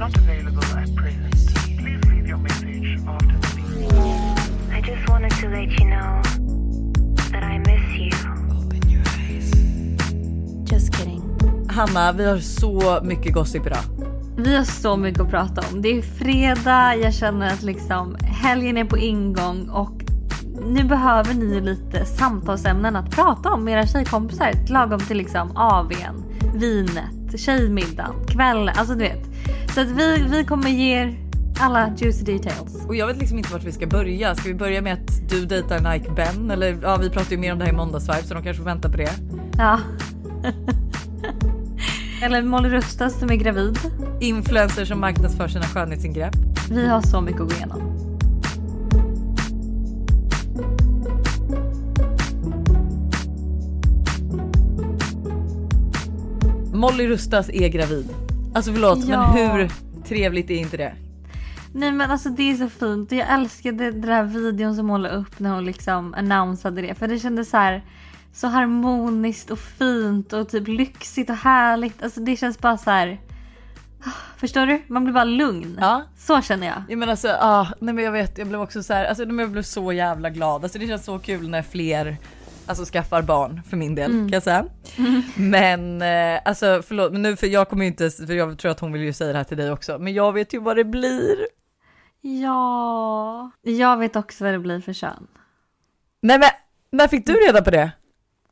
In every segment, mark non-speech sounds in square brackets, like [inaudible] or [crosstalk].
not available at present. Please leave your message after the beep. I just wanted to let you know that I miss you. Just kidding. Hanna, vi har så mycket gossip idag. Vi har så mycket att prata om. Det är fredag, jag känner att liksom helgen är på ingång och nu behöver ni lite samtalsämnen att prata om med era tjejkompisar. Lagom till liksom AWn, vinet, tjejmiddagen, kvällen. Alltså du vet. Så att vi, vi kommer ge er alla juicy details. Och jag vet liksom inte vart vi ska börja. Ska vi börja med att du dejtar Nike Ben? Eller ja, vi pratade ju mer om det här i måndagsvibe så de kanske får vänta på det. Ja. [laughs] Eller Molly Rustas som är gravid. Influencers som marknadsför sina skönhetsingrepp. Vi har så mycket att gå igenom. Molly Rustas är gravid. Alltså förlåt Ja. men hur trevligt är inte det? Nej men alltså det är så fint. Jag älskade den där videon som hon la upp när hon liksom annonsade det. För det kändes så här så harmoniskt och fint och typ lyxigt och härligt. Alltså det känns bara så här. Förstår du? Man blir bara lugn. Ja. Så känner jag. Ja men alltså, ah, nej men jag vet, jag blev också så här, alltså jag blev så jävla glad. Alltså det känns så kul när fler Alltså skaffar barn för min del kan jag säga. Men eh, alltså förlåt, men nu för jag kommer ju inte, för jag tror att hon vill ju säga det här till dig också, men jag vet ju vad det blir. Ja. Jag vet också vad det blir för kön. Nej men när fick du reda på det?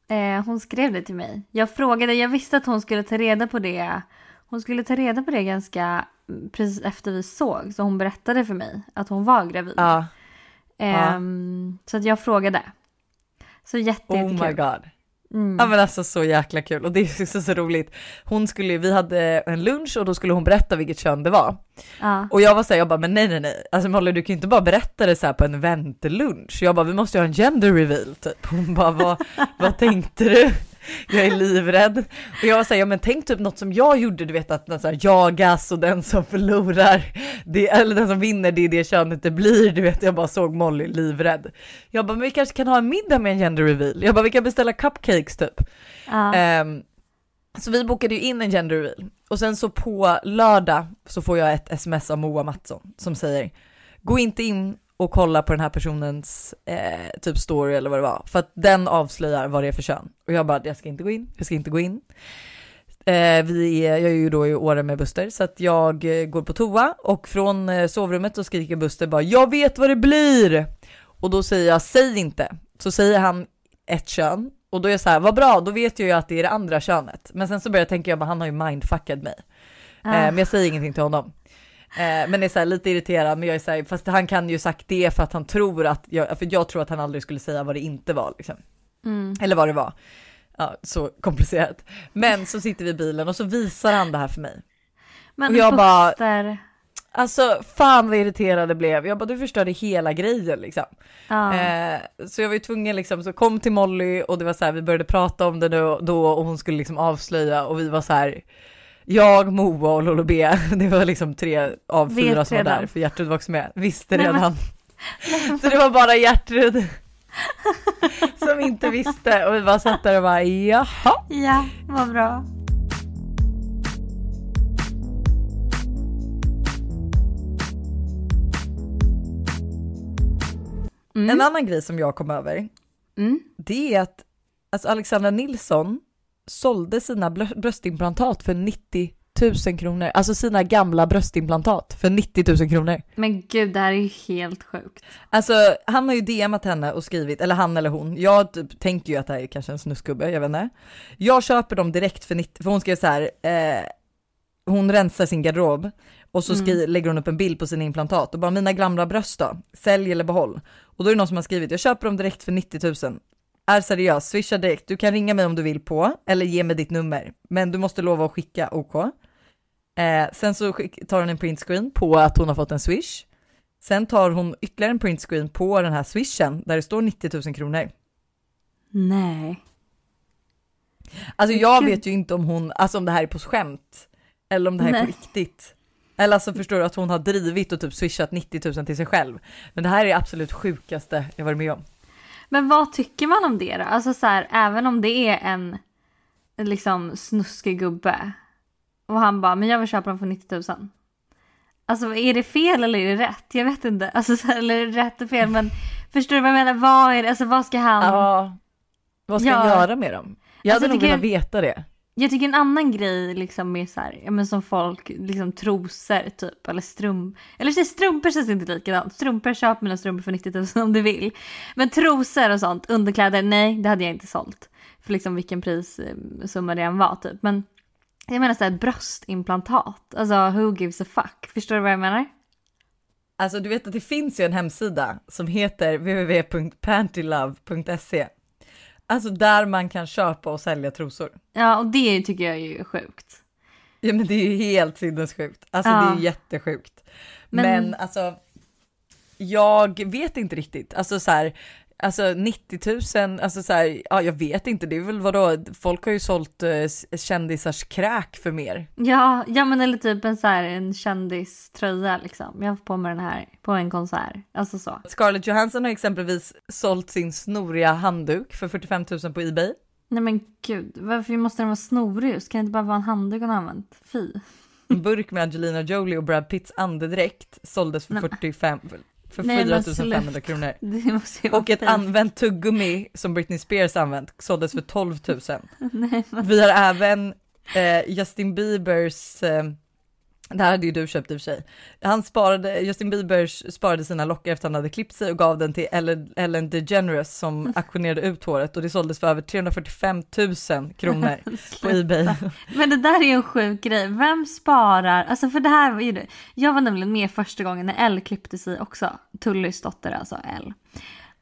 Eh, hon skrev det till mig. Jag frågade, jag visste att hon skulle ta reda på det. Hon skulle ta reda på det ganska mm, precis efter vi såg. Så hon berättade för mig att hon var gravid. Ja. Ehm, Så att jag frågade. Så jätte, Oh jättekul. my god. Mm. Ja men alltså så jäkla kul och det är så, så roligt. Hon skulle, vi hade en lunch och då skulle hon berätta vilket kön det var. Ja. Och jag var såhär, jag bara men nej nej nej, alltså Molly du kan ju inte bara berätta det så här på en väntelunch. Jag bara vi måste ju ha en gender reveal typ. Hon bara vad, vad tänkte du? Jag är livrädd. Och jag var såhär, ja men tänk typ något som jag gjorde, du vet att här, jagas och den som förlorar, det, eller den som vinner det är det könet det blir, du vet jag bara såg Molly livrädd. Jag bara men vi kanske kan ha en middag med en gender reveal. Jag bara vi kan beställa cupcakes typ. Ja. Ehm, så vi bokade ju in en gender reveal och sen så på lördag så får jag ett sms av Moa Mattsson som säger gå inte in och kolla på den här personens eh, typ story eller vad det var. För att den avslöjar vad det är för kön. Och jag bara jag ska inte gå in, jag ska inte gå in. Eh, vi är, jag är ju då i Åre med Buster så att jag eh, går på toa och från eh, sovrummet så skriker Buster bara jag vet vad det blir! Och då säger jag säg inte. Så säger han ett kön och då är jag så här vad bra då vet jag ju att det är det andra könet. Men sen så börjar jag tänka jag bara han har ju mindfuckat mig. Ah. eh, men jag säger ingenting till honom eh, men är så här lite irriterad men jag är så här, fast han kan ju sagt det för att han tror att jag, för jag tror att han aldrig skulle säga vad det inte var liksom Mm. eller vad det var. Ja, så komplicerat. Men så sitter vi i bilen och så visar han det här för mig. Men och jag bara- Alltså fan vad irriterad jag blev. Jag bara du förstörde hela grejen liksom. ja. Eh, så jag var ju tvungen liksom, så kom till Molly och det var så här, vi började prata om det då, då och hon skulle liksom avslöja och vi var så här. Jag, Moa och Lolo B, [laughs] det var liksom tre av Vet fyra som var redan. där för Gertrud var också med, visste Nej, men- redan. [laughs] Så det var bara Gertrud [laughs] som inte visste och vi bara satt där och bara jaha. ja, vad bra. Mm. En annan grej som jag kom över, Mm. det är att alltså Alexandra Nilsson sålde sina bröstimplantat för 90 000 kronor. Alltså sina gamla bröstimplantat för 90 000 kronor. Men gud, det här är ju helt sjukt. Alltså han har ju DMat henne och skrivit, eller han eller hon, jag typ tänker ju att det här är kanske en snuskgubbe, jag vet inte. Jag köper dem direkt för 90, för hon skrev så här, eh, hon rensar sin garderob och så skri- lägger hon upp en bild på sina implantat och bara mina gamla bröst då, sälj eller behåll. Och då är det någon som har skrivit, jag köper dem direkt för 90 000. Är seriös, swisha direkt, du kan ringa mig om du vill på, eller ge mig ditt nummer, men du måste lova att skicka OK. Eh, sen så tar hon en printscreen på att hon har fått en swish. Sen tar hon ytterligare en printscreen på den här swishen där det står 90 000 kronor. Nej. Alltså jag vet ju inte om hon, alltså om det här är på skämt eller om det här är Nej. på riktigt. Eller alltså förstår du att hon har drivit och typ swishat 90 000 till sig själv. Men det här är absolut sjukaste jag varit med om. Men vad tycker man om det då? Alltså så här, även om det är en, liksom snuskig gubbe. Och han bara, men jag vill köpa dem för 90 000. Alltså är det fel eller är det rätt? Jag vet inte. Alltså, så här, eller är det rätt och fel men förstår du vad jag menar? Vad är det? Alltså vad ska han? Ja. Vad ska Ja. jag göra med dem? Jag Alltså, hade nog tycker velat jag- veta det. Jag tycker en annan grej liksom är så här, ja men som folk, liksom trosor typ, eller strump, eller så strumpor känns inte likadant. Strumpor, köp mina strumpor för 90 000 om du vill. Men trosor och sånt, underkläder, nej det hade jag inte sålt. För liksom vilken prissumma eh, det än var typ. Men jag menar så här bröstimplantat, alltså who gives a fuck? Förstår du vad jag menar? Alltså du vet att det finns ju en hemsida som heter www.pantylove.se. Alltså där man kan köpa och sälja trosor. Ja och det tycker jag är ju sjukt. Ja men det är ju helt sinnessjukt. Alltså Ja. det är ju jättesjukt. Men... Men- alltså, jag vet inte riktigt. Alltså så här, alltså 90 000, alltså så här, ja jag vet inte, det är väl vadå, folk har ju sålt uh, kändisars kräk för mer. Ja, ja men eller typ en så här en kändiströja liksom. Jag har på mig den här på en konsert. Alltså så. Scarlett Johansson har exempelvis sålt sin snoriga handduk för 45 000 på Ebay. Nej men gud, varför måste den vara snorig just? Kan det inte bara vara en handduk hon har använt? Fy. En burk med Angelina Jolie och Brad Pitts andedräkt såldes för Nej, men- 45, för Nej, men 4 500 sluta. kronor. [laughs] Och ett använt tuggummi som Britney Spears använt såldes för [laughs] 12 000. Nej, men... Vi har även eh, Justin Biebers, eh, det här hade ju du köpt i och för sig. Han sparade, Justin Biebers sparade sina lockar efter han hade klippt sig och gav den till Ellen, Ellen DeGeneres som [laughs] auktionerade ut håret och det såldes för över 345 000 kronor [laughs] på Ebay. men det där är ju en sjuk grej. Vem sparar? Alltså för det här var ju det. Jag var nämligen med första gången när Elle klippte sig också. Tullys dotter alltså Elle.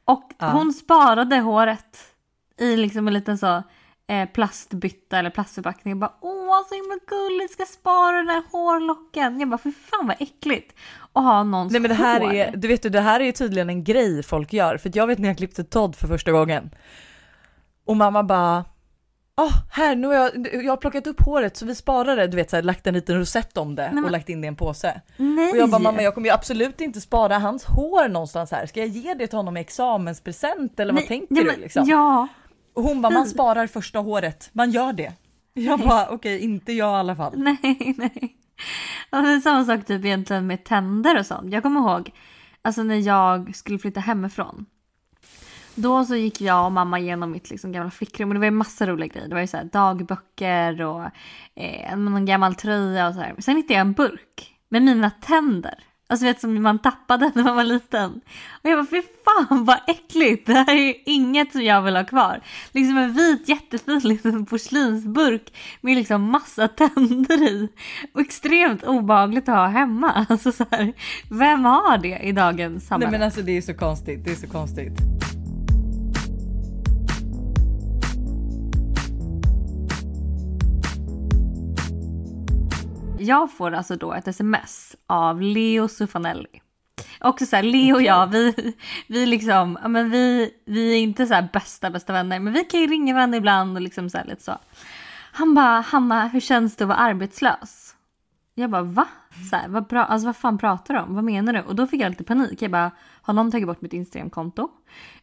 Och Ja. hon sparade håret i liksom en liten så eh, plastbytta eller plastförpackning. Jag bara åh så himla gulligt ska spara den här hårlocken. Jag bara för fan vad äckligt. Att ha någons Nej men det här hår. är, du vet du, det här är ju tydligen en grej folk gör, för jag vet när jag klippte Todd för första gången. Och mamma bara, åh här nu har jag, jag har plockat upp håret så vi sparar det, du vet så här, lagt en liten rosett om det men- och lagt in det i en påse. Nej. Och jag bara mamma jag kommer ju absolut inte spara hans hår någonstans här, ska jag ge det till honom i examenspresent eller vad Nej, tänker ja, du men- liksom? Ja. Och hon bara man [laughs] sparar första håret, man gör det. Jag bara okej inte jag i alla fall. [laughs] Nej, nej. Ja, men samma sak typ egentligen med tänder och sånt. Jag kommer ihåg alltså när jag skulle flytta hemifrån. Då så gick jag och mamma igenom mitt liksom gamla flickrum och det var ju massa roliga grejer. Det var ju så här dagböcker och eh, någon gammal tröja och så här. Sen hittade jag en burk med mina tänder. Alltså vet som man tappade [laughs] när man var liten. Och jag bara fy fan vad äckligt. Det här är ju inget som jag vill ha kvar. Liksom en vit jättefin liten porslinsburk med liksom massa [laughs] tänder i. Och extremt obehagligt att ha hemma. Alltså så här, vem har det i dagens Nej samhälle? men alltså det är så konstigt, det är så konstigt. Jag får alltså då ett sms av Leo Sufanelli. Också så här, Leo och jag, vi, vi liksom, ja men vi, vi är inte så bästa bästa vänner, men vi kan ju ringa varandra ibland och liksom så här lite så. Han bara, Hanna, hur känns det att vara arbetslös? Jag bara, va? Så här, vad, bra, alltså, vad fan pratar du om? Vad menar du? Och då fick jag lite panik. Jag bara, har någon tagit bort mitt Instagramkonto?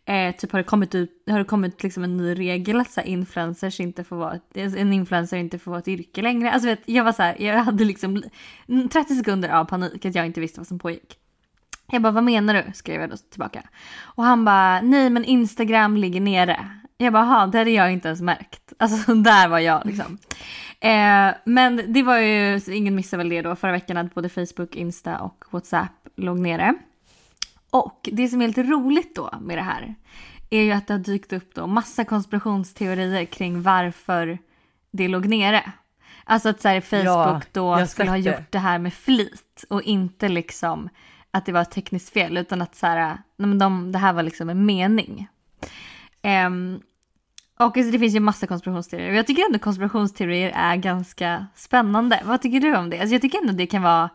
Eh, typ har det kommit, ut, har det kommit liksom en ny regel att så här, influencers inte får vara, en influencer inte får vara ett yrke längre? Alltså vet, jag var så här, jag hade liksom 30 sekunder av panik att jag inte visste vad som pågick. Jag bara, vad menar du? skrev jag då tillbaka. Och han bara, nej men Instagram ligger nere. Jag bara, "Jaha, det hade jag inte ens märkt. [laughs] Alltså där var jag liksom. Eh, men det var ju, ingen missade väl det då, förra veckan att både Facebook, Insta och WhatsApp låg nere. Och det som är lite roligt då med det här är ju att det har dykt upp då massa konspirationsteorier kring varför det låg nere. Alltså att så här, Facebook Ja, då skulle ha gjort det här med flit och inte liksom att det var ett tekniskt fel utan att så här, nej, de, det här var liksom en mening. Ehm, och alltså, det finns ju massa konspirationsteorier och jag tycker ändå konspirationsteorier är ganska spännande. Vad tycker du om det? Alltså jag tycker ändå det kan vara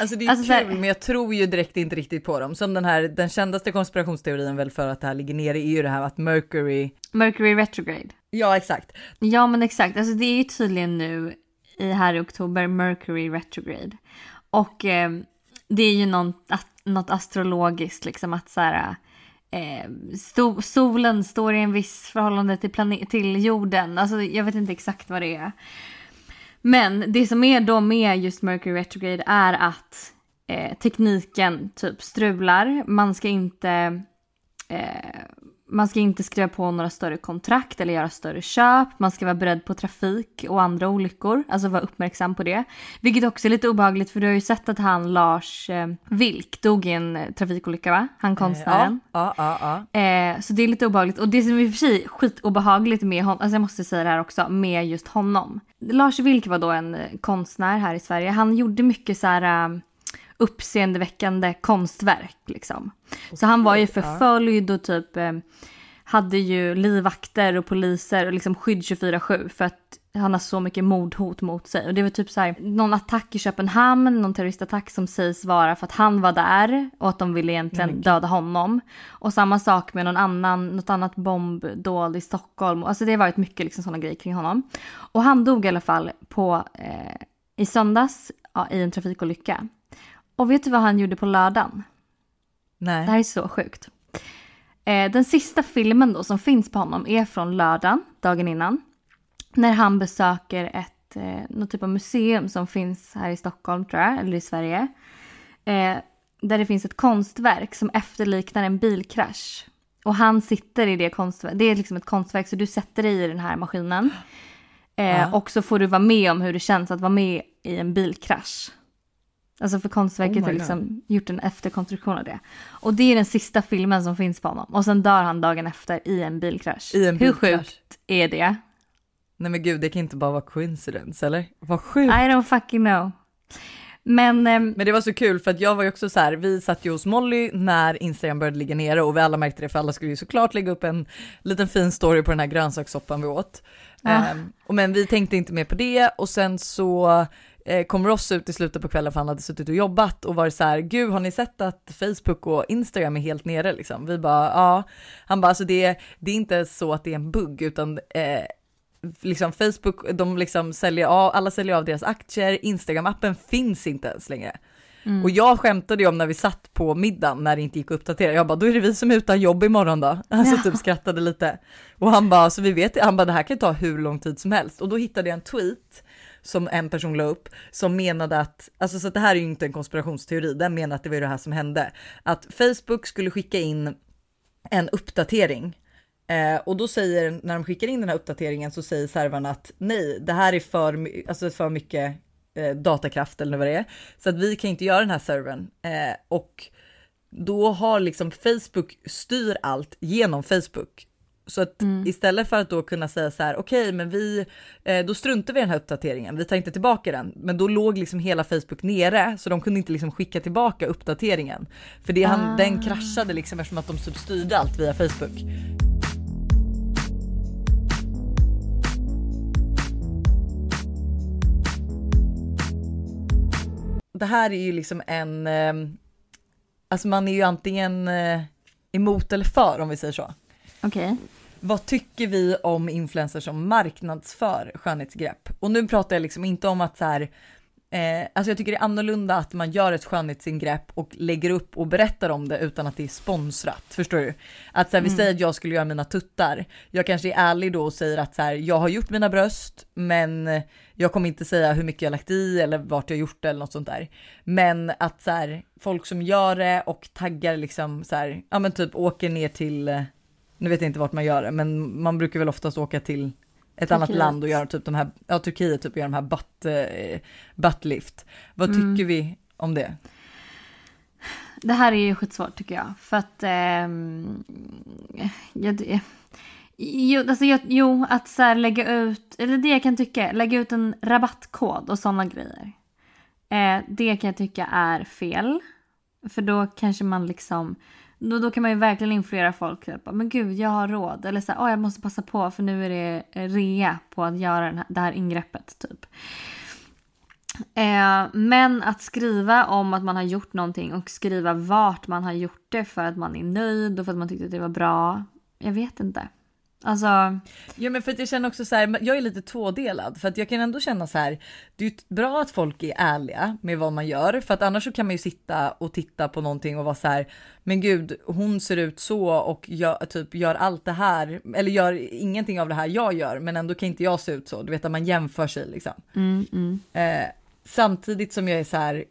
Alltså det är Alltså, så kul här- men jag tror ju direkt inte riktigt på dem. Som den här, den kändaste konspirationsteorin väl för att det här ligger nere är ju det här att Mercury, Mercury retrograde. ja exakt, Ja men exakt, alltså det är ju tydligen nu i här i oktober Mercury retrograde. Och eh, det är ju något, något astrologiskt liksom att så här, eh, sto, solen står i en viss förhållande till, plane- till jorden. Alltså jag vet inte exakt vad det är. Men det som är då med just Mercury retrograde är att eh, tekniken typ strular. Man ska inte eh, man ska inte skriva på några större kontrakt eller göra större köp. Man ska vara beredd på trafik och andra olyckor. Alltså vara uppmärksam på det. Vilket också är lite obehagligt för du har ju sett att han Lars eh, Vilk dog i en eh, trafikolycka va? Han konstnären. Ja, ja, ja. Eh, så det är lite obehagligt. Och det som i och för sig är skitobehagligt med honom, alltså jag måste säga det här också, med just honom. Lars Vilk var då en eh, konstnär här i Sverige. Han gjorde mycket så här eh, uppseendeväckande konstverk liksom. Så han var ju förföljd och typ eh, hade ju livvakter och poliser och liksom skydd 24-7 för att han har så mycket mordhot mot sig. Och det var typ så här, någon attack i Köpenhamn, någon terroristattack som sägs vara för att han var där och att de ville egentligen döda honom. Och samma sak med någon annan, något annat bombdåd i Stockholm. Alltså det har varit mycket liksom sådana grejer kring honom. Och han dog i alla fall på, eh, i söndags ja, i en trafikolycka. Och vet du vad han gjorde på lördagen? Nej. Det här är så sjukt. Eh, den sista filmen då som finns på honom är från lördagen, dagen innan. När han besöker ett, eh, något typ av museum som finns här i Stockholm tror jag, eller i Sverige. Eh, där det finns ett konstverk som efterliknar en bilkrasch. Och han sitter i det konstverket, det är liksom ett konstverk så du sätter dig i den här maskinen. Eh, Ja. Och så får du vara med om hur det känns att vara med i en bilkrasch. Alltså för konstverket Oh har liksom gjort en efterkonstruktion av det. Och det är den sista filmen som finns på honom. Och sen dör han dagen efter i en bilkrasch. I en Hur bilkrasch. sjukt är det? Nej men gud, det kan inte bara vara coincidence eller? Vad sjukt. I don't fucking know. Men ehm, Men det var så kul för att jag var ju också så här, vi satt ju hos Molly när Instagram började ligga nere och vi alla märkte det för alla skulle ju såklart lägga upp en liten fin story på den här grönsakssoppan vi åt. Ehm, och men vi tänkte inte mer på det och sen så eh, kom Ross ut i slutet på kvällen för han hade suttit och jobbat och varit så här, gud har ni sett att Facebook och Instagram är helt nere liksom? Vi bara, ja. Han bara, alltså det, det är inte så att det är en bugg utan eh, liksom Facebook, de liksom säljer av, alla säljer av deras aktier, Instagram-appen finns inte ens längre. Och jag skämtade ju om när vi satt på middagen när det inte gick att uppdatera, jag bara då är det vi som är utan jobb imorgon då. [laughs] Alltså Ja. typ skrattade lite. Och han bara, så vi vet, han bara det här kan ta hur lång tid som helst. Och då hittade jag en tweet som en person la upp som menade att, alltså så att det här är ju inte en konspirationsteori, den menar att det var ju det här som hände. Att Facebook skulle skicka in en uppdatering Eh, och då säger, när de skickar in den här uppdateringen så säger servrarna att nej, det här är för, alltså för mycket eh, datakraft eller vad det är. Så att vi kan inte göra den här servern. Eh, och då har liksom Facebook styr allt genom Facebook. Så att istället för att då kunna säga så här, okej, men vi, eh, då struntar vi i den här uppdateringen, vi tar inte tillbaka den. Men då låg liksom hela Facebook nere, så de kunde inte liksom skicka tillbaka uppdateringen. För det, han, den kraschade liksom eftersom att de typ styrde allt via Facebook. det här är ju liksom en, eh, alltså man är ju antingen eh, emot eller för om vi säger så. Okej. Vad tycker vi om influencers som marknadsför skönhetsgrepp? Och nu pratar jag liksom inte om att så här, eh, alltså jag tycker det är annorlunda att man gör ett skönhetsingrepp och lägger upp och berättar om det utan att det är sponsrat. Förstår du? Att så här, vi säger att jag skulle göra mina tuttar. Jag kanske är ärlig då och säger att så här, jag har gjort mina bröst, men jag kommer inte säga hur mycket jag lagt i eller vart jag gjort det eller något sånt där. Men att så här, folk som gör det och taggar liksom så här, ja men typ åker ner till, nu vet jag inte vart man gör det, men man brukar väl oftast åka till ett annat Turkiet. land och göra typ de här, ja Turkiet typ göra de här butt, eh, buttlift. Vad tycker vi om det? Det här är ju skitsvårt tycker jag. För att... ehm, jag, jo, alltså jag, jo, att så här lägga ut... Eller det jag kan tycka, lägga ut en rabattkod och sådana grejer. Eh, det kan jag tycka är fel. För då kanske man liksom... Då, då kan man ju verkligen influera folk. Typ, men gud, jag har råd. Eller så här, oh, jag måste passa på för nu är det rea på att göra den här, det här ingreppet. Typ. Eh, men att skriva om att man har gjort någonting och skriva vart man har gjort det för att man är nöjd och för att man tyckte att det var bra. Jag vet inte. Alltså, Ja men för att jag känner också så här, jag är lite tvådelad för att jag kan ändå känna så här. Det är bra att folk är ärliga med vad man gör för att annars så kan man ju sitta och titta på någonting och vara så här. Men gud, hon ser ut så och gör, typ gör allt det här eller gör ingenting av det här jag gör, men ändå kan inte jag se ut så. Du vet att man jämför sig liksom. mm, mm. Eh, samtidigt som jag är så här,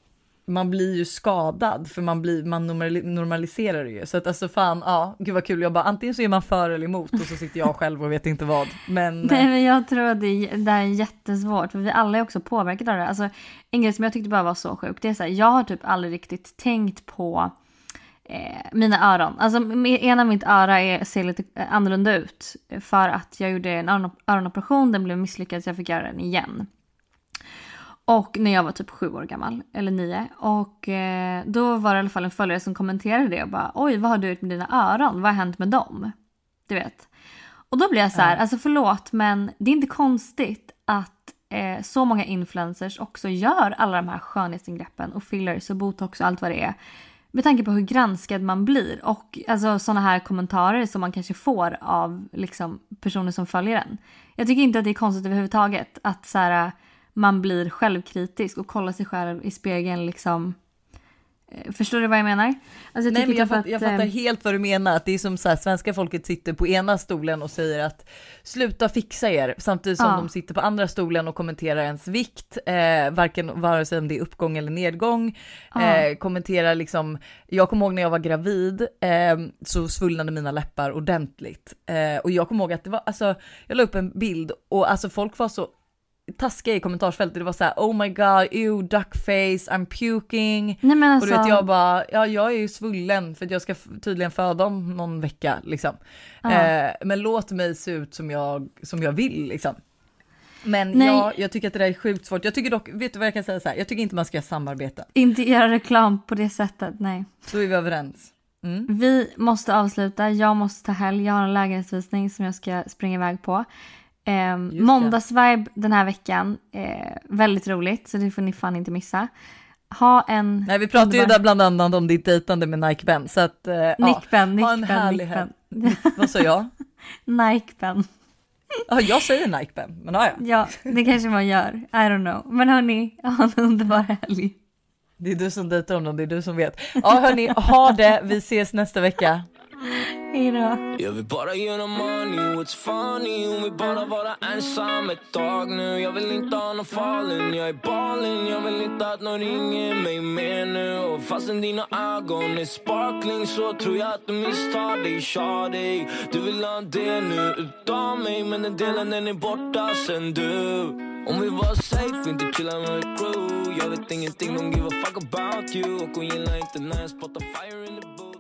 man blir ju skadad för man blir, man normaliserar det ju. Så att alltså fan, ja, gud vad kul. Jag bara antingen så är man för eller emot och så sitter jag själv och vet inte vad. Men [laughs] Nej men jag tror att det, är, det här är jättesvårt för vi alla är också påverkade av det. Alltså, en grej som jag tyckte bara var så sjuk det är så här, jag har typ aldrig riktigt tänkt på eh, mina öron. Alltså ena mitt öra är, ser lite eh, annorlunda ut eh, för att jag gjorde en öron, öronoperation, den blev misslyckad så jag fick göra den igen. Och när jag var typ sju år gammal, eller nio. Och eh, då var det i alla fall en följare som kommenterade det och bara oj vad har du gjort med dina öron? Vad har hänt med dem? Du vet. Och då blir jag så här, alltså förlåt men det är inte konstigt att eh, så många influencers också gör alla de här skönhetsingreppen och fillers och botox och allt vad det är. Med tanke på hur granskad man blir och alltså sådana här kommentarer som man kanske får av liksom, personer som följer en. Jag tycker inte att det är konstigt överhuvudtaget att så här, man blir självkritisk och kollar sig själv i spegeln liksom. Eh, Förstår du vad jag menar? Alltså, Nej, men jag, typ fatt, jag fattar eh, helt vad du menar, att det är som så här, svenska folket sitter på ena stolen och säger att sluta fixa er, samtidigt som Ja. de sitter på andra stolen och kommenterar ens vikt, eh, varken vare sig om det är uppgång eller nedgång, Ja. eh, kommenterar liksom, jag kommer ihåg när jag var gravid eh, så svullnade mina läppar ordentligt eh, och jag kommer ihåg att det var, alltså jag la upp en bild och alltså folk var så taskiga i kommentarsfältet, det var så här oh my god, ew, duckface, I'm puking. Nej men Och alltså. du vet jag bara, ja jag är ju svullen för att jag ska tydligen föda om någon vecka liksom. Eh, men låt mig se ut som jag, som jag vill liksom. Men Nej. ja, jag tycker att det där är sjukt svårt. Jag tycker dock, vet du vad jag kan säga så här? Jag tycker inte man ska göra samarbete. Inte göra reklam på det sättet, nej. Då är vi överens. Mm. Vi måste avsluta. Jag måste ta helg. Jag har en lägenhetsvisning som jag ska springa iväg på. Det. måndagsvibe den här veckan. Eh, väldigt roligt, så det får ni fan inte missa. Ha en... Nej vi pratade ju där bland annat om ditt dejtande med Nike Ben så att eh, ja, Nickben, ha en Nickben, härlig Nickben. helg. Vad sa jag? [laughs] Nikepen. Ja, jag säger Nike Ben, men ja, ja. Ja, det kanske man gör. I don't know. Men hörni, ha en underbar helg. Det är du som dejtar honom, det är du som vet. Ja hörni, ha det, vi ses nästa vecka. [laughs] Hejdå. Jag vill bara göra money, what's funny? Hon vill bara vara ensam ett tag nu. Jag vill inte ha någon fallen, jag är balen Jag vill inte att någon ringer mig mer nu. Och fastän dina ögon är sparkling Så tror jag att du misstar dig, shawty Du vill ha en del nu utav mig Men den delen den är borta sen du. Om vi var safe, inte chilla med mitt crew. Jag vet ingenting, don't give a fuck about you. Och hon gillar inte när jag spottar fire in the booth.